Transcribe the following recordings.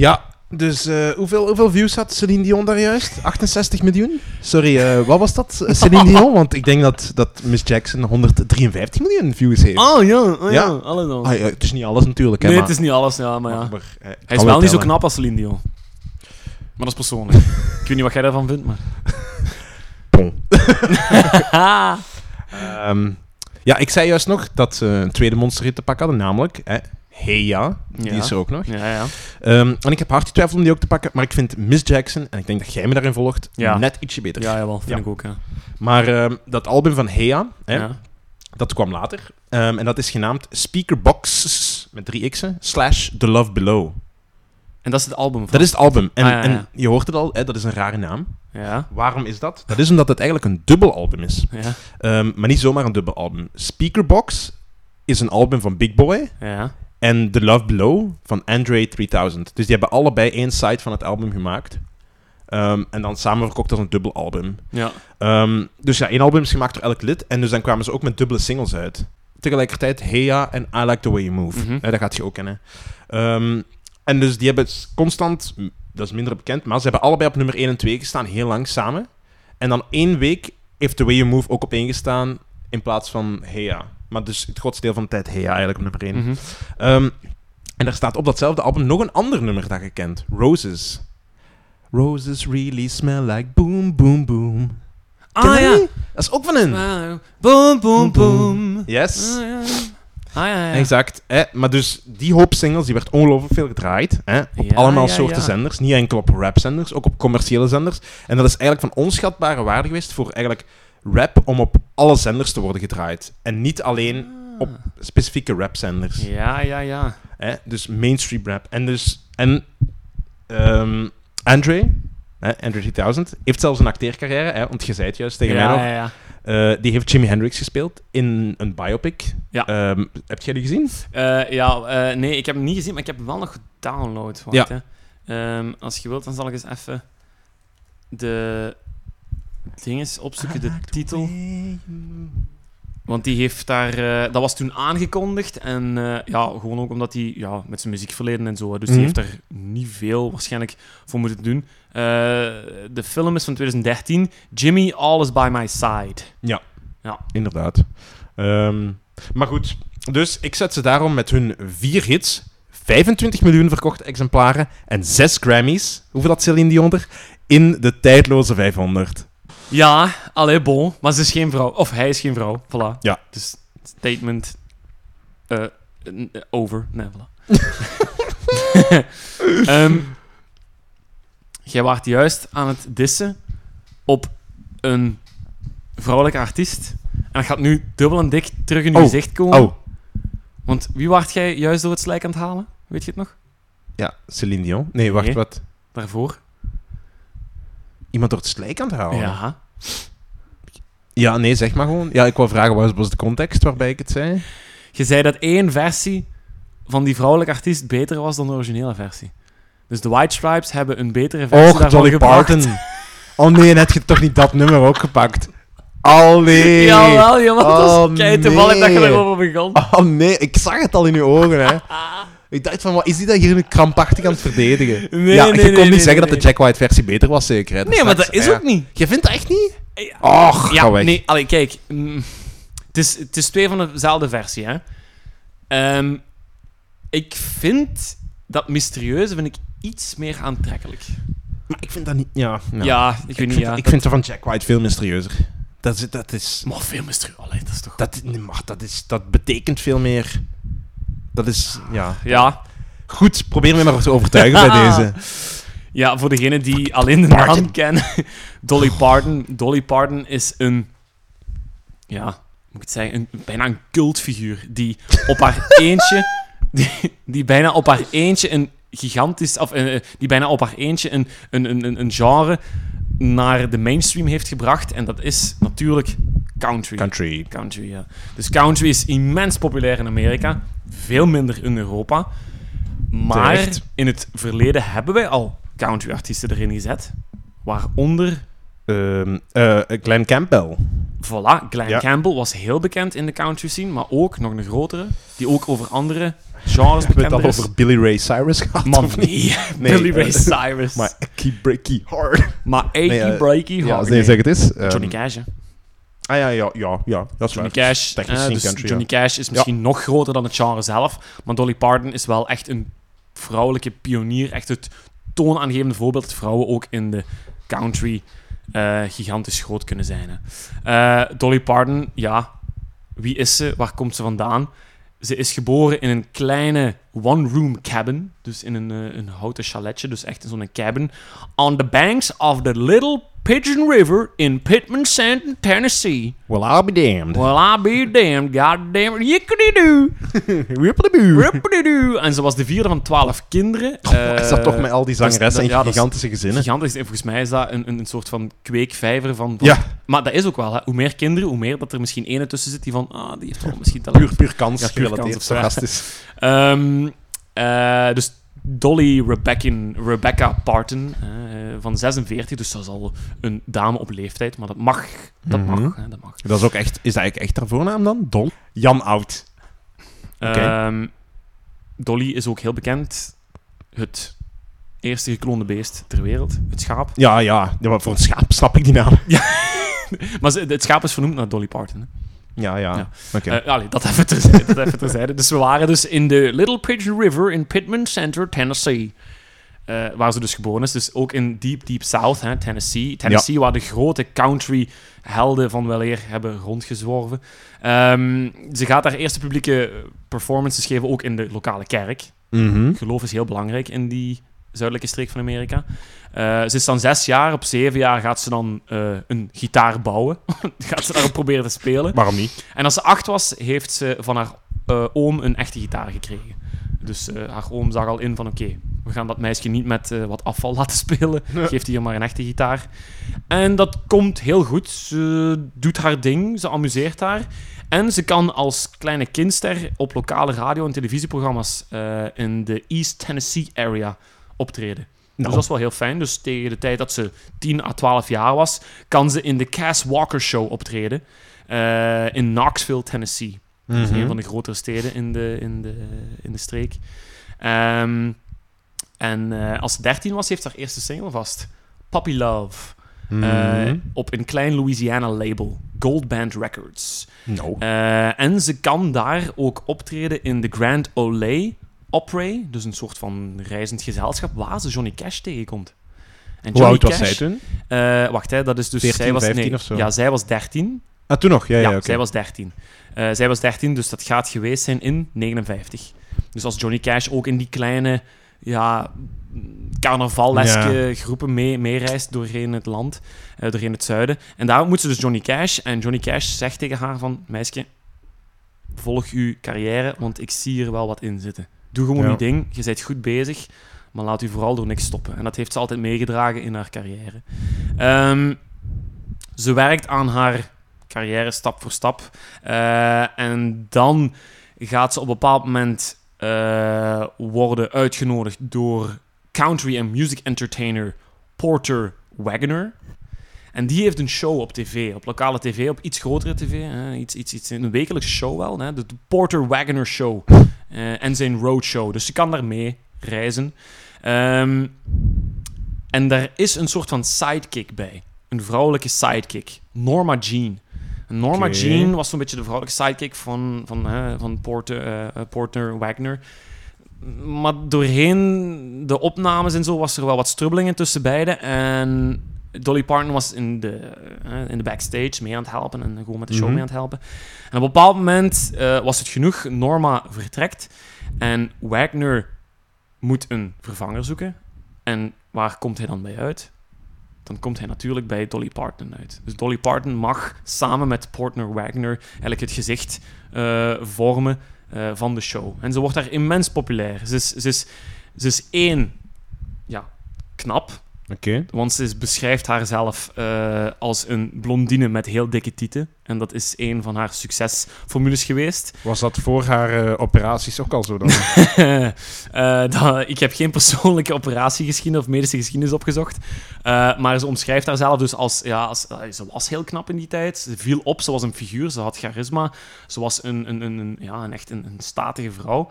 Ja, dus eh, hoeveel, hoeveel views had Celine Dion daar juist? 68 miljoen? Sorry, eh, wat was dat, eh, Celine Dion? Want ik denk dat, dat Miss Jackson 153 miljoen views heeft. Oh ja, oh, ja. Ja. alle dan. Ah, ja, het is niet alles natuurlijk, hè, nee, maar... het is niet alles, ja, maar ja. maar, eh, Hij is wel niet zo knap als Celine Dion. Maar dat is persoonlijk. ik weet niet wat jij daarvan vindt, maar... Bon. Ehm, ja, ik zei juist nog dat ze een tweede monsterhit te pakken hadden, namelijk Hey Ja. Die is er ook nog. ja, ja. Ehm, en ik heb hard getwijfeld om die ook te pakken, maar ik vind Miss Jackson, en ik denk dat jij me daarin volgt, Ja. net ietsje beter. Ja, jawel, vind ik ook, ja. Maar ehm, dat album van Hey Ja, hè, dat kwam later. Ehm, en dat is genaamd Speakerbox met drie x'en slash The Love Below. En dat is het album van... Dat is het album. En, Ah, en je hoort het al, hè, dat is een rare naam. Ja, Waarom is dat? Dat is omdat het eigenlijk een dubbel album is. ja, maar niet zomaar een dubbel album. Speakerbox is een album van Big Boy ja. En The Love Below van Andre 3000. Dus die hebben allebei één side van het album gemaakt. Ehm, en dan samen verkocht als een dubbel album. Ja, Ehm, dus ja, één album is gemaakt door elk lid. En dus dan kwamen ze ook met dubbele singles uit. Tegelijkertijd Hey Ya en I Like The Way You Move. Mhm. Dat gaat je ook kennen. Ehm, en dus die hebben constant, dat is minder bekend, maar ze hebben allebei op nummer 1 en 2 gestaan, heel lang samen. En dan één week heeft The Way You Move ook op 1 gestaan in plaats van Hey Ya. Maar dus het grootste deel van de tijd Hey Ya eigenlijk op nummer 1. mhm. Ehm, en daar staat op datzelfde album nog een ander nummer dat je kent. Roses. Roses really smell like boom, boom, boom. Ah, ja. Dat is ook van hen. Boom, boom, boom. Yes. Ah, ja. Ah, ja, ja. Exact. Hè? Maar dus die hoop singles, die werd ongelooflijk veel gedraaid. Hè? Op Ja, allemaal ja, soorten ja. zenders. Niet enkel op rapzenders, ook op commerciële zenders. En dat is eigenlijk van onschatbare waarde geweest voor eigenlijk rap om op alle zenders te worden gedraaid. En niet alleen op specifieke rapzenders. Ja, ja, ja. Hè? Dus mainstream rap. En dus... En ehm, Andre, hè, Andre 3000, heeft zelfs een acteercarrière. Hè? Want je zei het juist tegen ja, mij nog. Ja, ja. Eh, die heeft Jimi Hendrix gespeeld in een biopic. Ja. Ehm, heb jij die gezien? Eh, ja, eh, nee, ik heb hem niet gezien, maar ik heb hem wel nog gedownload. Wacht, Ja. hè. Ehm, als je wilt, dan zal ik eens even de dinges opzoeken, de titel. Want die heeft daar... eh, dat was toen aangekondigd. En eh, ja, gewoon ook omdat hij ja, met zijn muziekverleden en zo... Dus Mhm. die heeft daar niet veel waarschijnlijk voor moeten doen. Eh, de film is van 2013. Jimmy, All is By My Side. Inderdaad. Ehm, maar goed, dus ik zet ze daarom met hun vier hits, 25 miljoen verkochte exemplaren en zes Grammys, hoeveel dat Celine Dion er, in de tijdloze 500. Ja, allee, bon. Maar ze is geen vrouw. Of hij is geen vrouw. Voilà. Ja. Dus statement eh, over. Nee, voilà. Ehm, jij waart juist aan het dissen op een vrouwelijke artiest. En dat gaat nu dubbel en dik terug in je Oh, gezicht komen. Oh, Want wie waart jij juist door het slijk aan het halen? Weet je het nog? ja, Celine Dion. Nee, wacht, Nee. wat? Daarvoor? Iemand door het slijk aan het halen? Ja. Ja, nee, zeg maar gewoon. Ja, ik wou vragen, wat was de context waarbij ik het zei? Je zei dat één versie van die vrouwelijke artiest beter was dan de originele versie. Dus de White Stripes hebben een betere versie Och, daarvan Dolly gebracht. Parton. Oh nee, net je toch niet dat nummer ook gepakt? Oh nee. Jawel, jawel. dat Oh, is kei toevallig dat je erover begon. Oh nee, ik zag het al in uw ogen, hè. Ik dacht van, wat is die dat hier nu krampachtig aan het verdedigen? Nee, ja, nee, je nee, kon niet zeggen dat de Jack White versie beter was, zeker? Hè? Nee, maar dat is Ja. ook niet. Je vindt dat echt niet? Ja. Och, Ja, ga weg. nee, allee, kijk. mm, Het is, het is twee van dezelfde versie, hè. Ehm, ik vind dat mysterieuze vind ik iets meer aantrekkelijk. Maar ik vind dat niet... Ja, nou, Ja, ik weet ik niet, vind, ja. ik vind dat van Jack White veel mysterieuzer. Dat is... Dat, is, Maar veel mysterieus. Allee, dat is toch... dat, nee, maar dat, is, dat betekent veel meer... Dat is... Ja. Ja. Goed, probeer me maar te overtuigen bij deze. Ja, voor degenen die alleen de naam kennen. Dolly Parton. Dolly Parton is een... Ja, moet ik het zeggen? Een, bijna een cultfiguur. Die op haar eentje... Die, die bijna op haar eentje een gigantisch... Of eh, die bijna op haar eentje een, een, een, een- een genre naar de mainstream heeft gebracht. En dat is natuurlijk country. Country. Country, ja. Dus country is immens populair in Amerika. Veel minder in Europa. Maar Terecht. in het verleden hebben wij al country-artiesten erin gezet. Waaronder, Ehm eh, Glenn Campbell. voilà, Glenn Ja. Campbell was heel bekend in de country scene, maar ook nog een grotere, die ook over andere genres Hebben we het bekender al is. over Billy Ray Cyrus gehad? Man, of niet? nee. Billy Ray eh, Cyrus. Maar Icky Breaky Hard. Maar Nee, eh, Breaky Ja, Heart. nee, zeg het eens. Ehm, Johnny Cash, hè. Ah ja, ja, ja, ja dat is Johnny waar. Cash. Technisch eh, dus country, Johnny Cash is misschien nog groter dan het genre zelf. Maar Dolly Parton is wel echt een vrouwelijke pionier. Echt het toonaangevende voorbeeld dat vrouwen ook in de country eh, gigantisch groot kunnen zijn. Hè. Eh, Dolly Parton, ja, wie is ze? Waar komt ze vandaan? Ze is geboren in een kleine one-room cabin. Dus in een, een houten chaletje. Dus echt in zo'n cabin. On the banks of the Little Pigeon River in Pittman Santon, Tennessee. Well, I'll be damned. Well, I'll be damned. God damn it. Yickety-doo. Whippity-boo. Rippity-doo. En ze was de vierde van twaalf kinderen. is dat toch met al die zangeressen en ja, dat is- gigantische gezinnen? Gigantisch. En volgens mij is dat een, een, een soort van kweekvijver van... van- Ja, Maar dat is ook wel. Hè. Hoe meer kinderen, hoe meer dat er misschien ene tussen zit die van... Ah, die heeft wel misschien talent. puur, puur kans Ja, puur kans of zo. Ehm, eh, dus Dolly Rebecca, Rebecca Parton eh, van 46. Dus dat is al een dame op leeftijd. Maar dat mag. Dat Mhm. mag. Hè, dat mag. Dat is ook echt... Is dat eigenlijk echt haar voornaam dan? Dol? Jan Oud. Ehm, Dolly is ook heel bekend. Het eerste gekloonde beest ter wereld. Het schaap. Ja, ja. ja maar voor een schaap snap ik die naam. Maar het schaap is vernoemd naar Dolly Parton. Hè. Ja, ja. Ja. Oké. Eh, allee, dat even terzijde, dat even terzijde. Dus we waren dus in de Little Pigeon River in Pittman Center, Tennessee. Eh, waar ze dus geboren is. Dus ook in Deep Deep South, hè, Tennessee. Tennessee, waar de grote country helden van weleer hebben rondgezworven. Ehm, ze gaat haar eerste publieke performances geven ook in de lokale kerk. Mhm. Geloof is heel belangrijk in die zuidelijke streek van Amerika. Eh, ze is dan zes jaar. Op zeven jaar gaat ze dan eh, een gitaar bouwen. gaat ze daarop proberen te spelen. Waarom niet? En als ze acht was, heeft ze van haar eh, oom een echte gitaar gekregen. Dus haar oom zag al in van oké, we gaan dat meisje niet met wat afval laten spelen. Ja. Geeft hier maar een echte gitaar. En dat komt heel goed. Ze doet haar ding, ze amuseert haar. En ze kan als kleine kindster op lokale radio- en televisieprogramma's in de East Tennessee area optreden. Dus Nou. dat is wel heel fijn. Dus tegen de tijd dat ze 10 à 12 jaar was, kan ze in de Cass Walker Show optreden. eh, in Knoxville, Tennessee. Dat is Mhm. een van de grotere steden in de, in de, in de streek. Ehm, en eh, als ze 13 was, heeft ze haar eerste single vast. Puppy Love. Eh, Mhm. op een klein Louisiana label. Gold Band Records. Eh, en ze kan daar ook optreden in de Grand Ole Opry. Dus een soort van reizend gezelschap waar ze Johnny Cash tegenkomt. En Hoe oud was Cash- zij toen? eh, wacht, hè, dat is dus... 14, zij was, 15 nee, of zo? Ja, zij was 13. Ah, toen nog? Ja, ja, Ja, oké. zij was 13. Eh, zij was 13, dus dat gaat geweest zijn in 59. Dus als Johnny Cash ook in die kleine, ja, carnavaleske groepen mee, meereist doorheen het land, eh, doorheen het zuiden. En daar moet ze dus Johnny Cash. En Johnny Cash zegt tegen haar van, meisje, volg uw carrière, want ik zie er wel wat in zitten. Doe gewoon Ja. je ding, je bent goed bezig, maar laat u vooral door niks stoppen. En dat heeft ze altijd meegedragen in haar carrière. Ehm, ze werkt aan haar carrière stap voor stap. Eh, en dan gaat ze op een bepaald moment eh, worden uitgenodigd door country en music entertainer Porter Wagoner. En die heeft een show op tv, op lokale tv, op iets grotere tv. hè, iets, iets, iets, een wekelijkse show wel, hè, de Porter Wagoner Show. Eh, en zijn roadshow. Dus ze kan daar mee reizen. Ehm, en daar is een soort van sidekick bij. Een vrouwelijke sidekick. Norma Jean. Norma. Jean was zo'n beetje de vrouwelijke sidekick van, van, hè, van Porter, eh, Porter Wagner. Maar doorheen de opnames en zo was er wel wat strubbelingen tussen beiden. En Dolly Parton was in de, eh, in de backstage mee aan het helpen en gewoon met de show Mhm. mee aan het helpen. En op een bepaald moment eh, was het genoeg. Norma vertrekt en Wagner moet een vervanger zoeken. En waar komt hij dan bij uit? Dan komt hij natuurlijk bij Dolly Parton uit. Dus Dolly Parton mag samen met Porter Wagner eigenlijk het gezicht eh, vormen van de show. En ze wordt daar immens populair. Ze is, ze is, ze is één, ja, knap. Want ze beschrijft haarzelf eh als een blondine met heel dikke tieten. En dat is een van haar succesformules geweest. Was dat voor haar eh, operaties ook al zo dan? Eh, dat- ik heb geen persoonlijke operatiegeschiedenis of medische geschiedenis opgezocht. Maar ze omschrijft haarzelf dus als, ja, als... ze was heel knap in die tijd. Ze viel op, ze was een figuur, ze had charisma. Ze was een, een, een, een- ja, een echt een, een statige vrouw.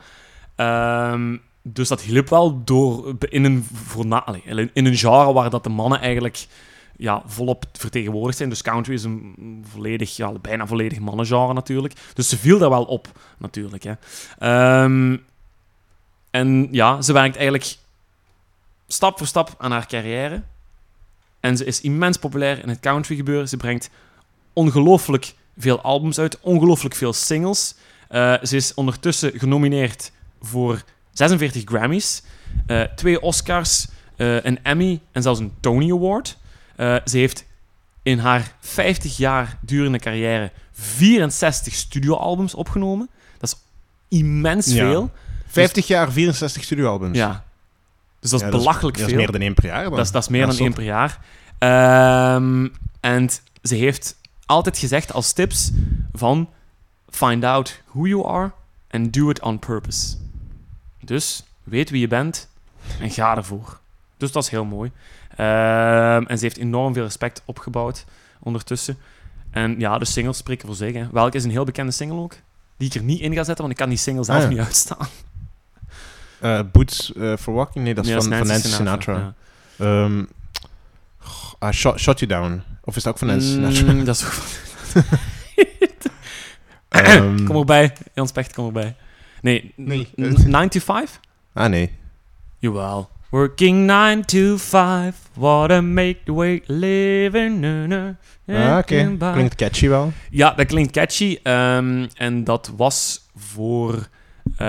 Ehm, dus dat hielp wel door in een, in een genre waar dat de mannen eigenlijk ja, volop vertegenwoordigd zijn. Dus country is een volledig, ja, bijna volledig mannengenre natuurlijk. Dus ze viel daar wel op, natuurlijk. Hè. Ehm, en ja, ze werkt eigenlijk stap voor stap aan haar carrière. En ze is immens populair in het country gebeuren. Ze brengt ongelooflijk veel albums uit, ongelooflijk veel singles. Eh, ze is ondertussen genomineerd voor 46 Grammys, eh, twee Oscars, eh, een Emmy en zelfs een Tony Award. Eh, ze heeft in haar 50 jaar durende carrière 64 studioalbums opgenomen. Dat is immens Ja. veel. 50 jaar, 64 studioalbums. Ja. Dus dat is Ja, belachelijk dat is, veel. meer dan één per jaar dan. Dat is, dat is meer Ja, dan stop. één per jaar. Ehm, en ze heeft altijd gezegd als tips van find out who you are and do it on purpose. Dus weet wie je bent en ga ervoor. Dus dat is heel mooi. Ehm, en ze heeft enorm veel respect opgebouwd ondertussen. En ja, de singles spreken voor zich. Hè. Welke is een heel bekende single ook? Die ik er niet in ga zetten, want ik kan die single zelf Ah, ja. niet uitstaan. Eh, Boots eh, for Walking? Nee, dat is Nee, van, van Nancy Sinatra. ja. Ehm, ah, shot, Shot You Down. Of is dat ook van Nancy Sinatra? Mm, dat is ook van- Ehm, Kom erbij, Jan Specht, kom erbij. Nee, Nee. 9 to 5? Ah, nee. Jawel. Working 9 to 5, what a make the way living. Ah, Oké, klinkt catchy wel. Ja, dat klinkt catchy. ehm, en dat was voor... eh,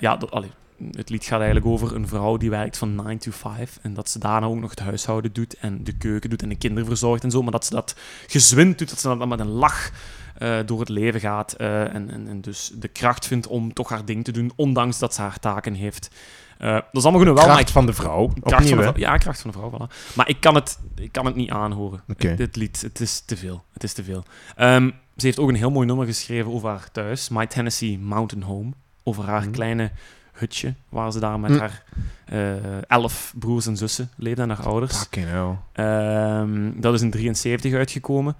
ja, dat, allee, het lied gaat eigenlijk over een vrouw die werkt van 9 to 5. En dat ze daarna ook nog het huishouden doet en de keuken doet en de kinderen verzorgt en zo. Maar dat ze dat gezwind doet, dat ze dat met een lach eh, door het leven gaat. eh, en, en, en dus de kracht vindt om toch haar ding te doen, ondanks dat ze haar taken heeft. Eh, dat is allemaal goed wel, Kracht ik- van de vrouw. Kracht van Opnieuw, de vrouw. Ja, kracht van de vrouw, voilà. Maar ik kan het, ik kan het niet aanhoren. Oké. Dit lied, het is te veel. Het is te veel. Ehm, ze heeft ook een heel mooi nummer geschreven over haar thuis. My Tennessee Mountain Home. Over haar Mhm. kleine hutje, waar ze daar met Mm. haar elf broers en zussen leefde en haar ouders. Fucking hell. Ehm, dat is in 73 uitgekomen.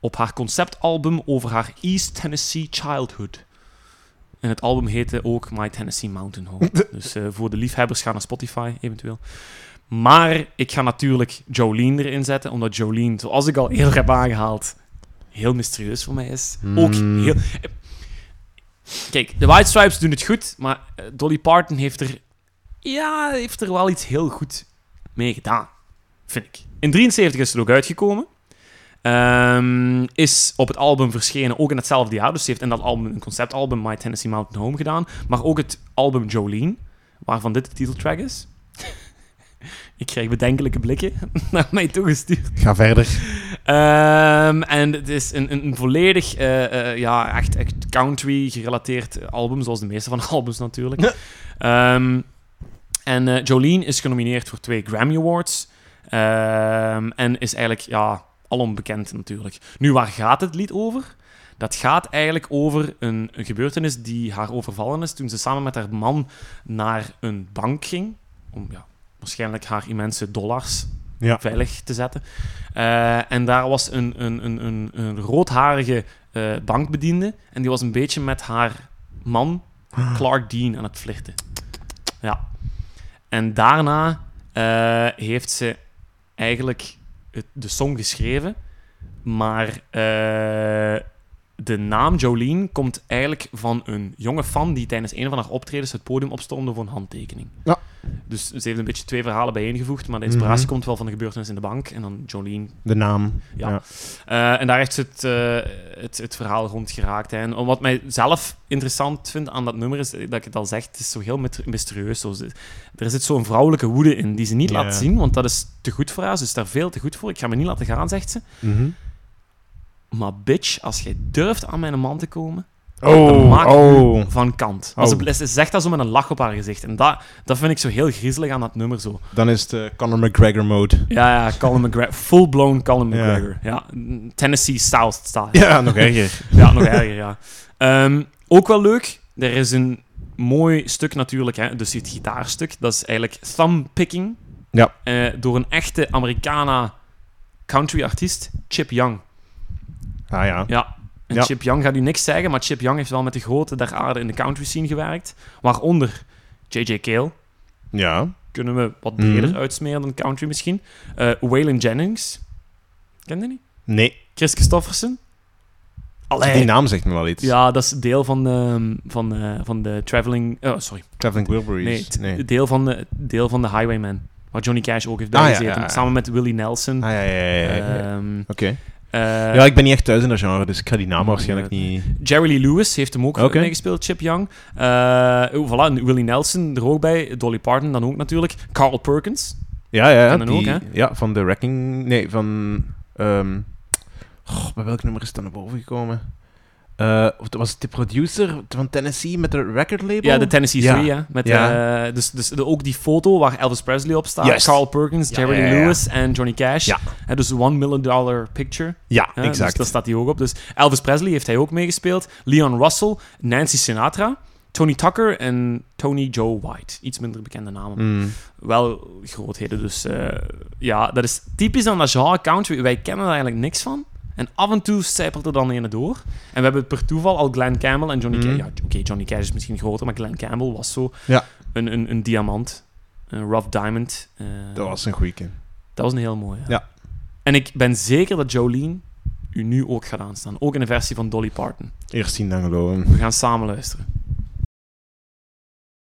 Op haar conceptalbum over haar East Tennessee Childhood. En het album heette ook My Tennessee Mountain Home. dus eh, voor de liefhebbers ga naar Spotify eventueel. Maar ik ga natuurlijk Jolene erin zetten, omdat Jolene, zoals ik al eerder heb aangehaald, heel mysterieus voor mij is. Ook Mm. heel... Kijk, de White Stripes doen het goed, maar eh, Dolly Parton heeft er, ja, heeft er wel iets heel goed mee gedaan, vind ik. In 73 is het ook uitgekomen. Ehm, is op het album verschenen, ook in hetzelfde jaar. Dus ze heeft in dat album een conceptalbum, My Tennessee Mountain Home, gedaan. Maar ook het album Jolene, waarvan dit de titeltrack is. ik krijg bedenkelijke blikken naar mij toegestuurd. Ga verder. Ehm, en het is een, een, volledig, eh, eh, ja, echt, echt country gerelateerd album, zoals de meeste van de albums natuurlijk. Ja. Ehm, en eh, Jolene is genomineerd voor twee Grammy Awards. En is eigenlijk, ja, alom bekend natuurlijk. Nu, waar gaat het lied over? Dat gaat eigenlijk over een, een gebeurtenis die haar overvallen is toen ze samen met haar man naar een bank ging. Om ja, waarschijnlijk haar immense dollars Ja. veilig te zetten. Eh, en daar was een, een, een, een, een roodharige eh, bankbediende. En die was een beetje met haar man, Clark Dean, aan het flirten. Ja. En daarna eh, heeft ze eigenlijk de song geschreven. Maar eh, de naam Jolene komt eigenlijk van een jonge fan die tijdens een van haar optredens het podium opstormde voor een handtekening. Ja. Dus ze heeft een beetje twee verhalen bijeengevoegd, maar de inspiratie Mhm. komt wel van de gebeurtenis in de bank. En dan Jolene De naam. Ja. Ja. eh, en daar heeft ze het, eh, het, het verhaal rond geraakt. Hè. En wat mij zelf interessant vind aan dat nummer is dat ik het al zeg, het is zo heel myster- mysterieus. Zo. Er zit zo'n vrouwelijke woede in die ze niet laat zien, want dat is te goed voor haar. Ze is daar veel te goed voor. Ik ga me niet laten gaan, zegt ze. Mhm. Maar bitch, als jij durft aan mijn man te komen, Oh, maak oh. van kant. Oh. ze, ze zegt dat zo met een lach op haar gezicht. En dat, dat vind ik zo heel griezelig aan dat nummer zo. Dan is het eh, Conor McGregor mode. Ja, ja, Colin McGregor. Full-blown Colin Ja. McGregor. Ja. Tennessee South style. Ja, nog erger. Ja, nog erger, ja. Ook wel leuk, er is een mooi stuk natuurlijk, hè, dus het gitaarstuk. Dat is eigenlijk thumbpicking Ja. eh, door een echte Americana country artiest, Chip Young. Ah ja. Ja, En Ja. Chip Young gaat u niks zeggen, maar Chip Young heeft wel met de grote der aarde in de country scene gewerkt. Waaronder J.J. Cale. Ja. Kunnen we wat Mhm. breder uitsmeren dan country misschien. Eh Waylon Jennings. Ken je die? Nee, Chris Christofferson. Allee. die naam zegt me wel iets. Ja, dat is deel van de, van, de- van de Traveling... Oh, sorry. Traveling Wilburys. Nee, t- Deel, van de, deel van de Highwayman. Waar Johnny Cash ook heeft Ah, ja, ja. Samen met Willie Nelson. Ah, ja, ja, ja. Ehm, Oké. eh, ja, ik ben niet echt thuis in dat genre, dus ik ga die naam waarschijnlijk Ja. niet... Jerry Lee Lewis heeft hem ook Oké. meegespeeld, Chip Young. Eh oh, voilà, Willie Nelson er ook bij. Dolly Parton dan ook natuurlijk. Carl Perkins. Ja, ja, die, ook, hè? ja, van The Wrecking... Nee, van... goh, bij welk nummer is dat naar boven gekomen? Eh, was het de producer van Tennessee met de record label? Ja, de Tennessee Ja. 3, ja. Met, Ja. eh, dus dus de, ook die foto waar Elvis Presley op staat. Juist. Carl Perkins, Ja, Jerry. Lewis en Johnny Cash. Ja. Hè, dus One Million Dollar Picture. Ja, Dus exact. daar staat hij ook op. Dus Elvis Presley heeft hij ook meegespeeld. Leon Russell, Nancy Sinatra, Tony Tucker en Tony Joe White. Iets minder bekende namen. Mm. Wel grootheden. Dus ja, dat is typisch aan dat genre country. Wij kennen er eigenlijk niks van. En af en toe zijpelt er dan ene door. En we hebben per toeval al Glenn Campbell en Johnny Mhm. Cash. Ja, oké, Johnny Cash is misschien groter, maar Glenn Campbell was zo Ja. een, een, een diamant. Een rough diamond. Eh, Dat was een goeie keer. dat was een heel mooie. Ja. En ik ben zeker dat Jolene u nu ook gaat aanstaan. Ook in een versie van Dolly Parton. Eerst zien dan geloven. We gaan samen luisteren.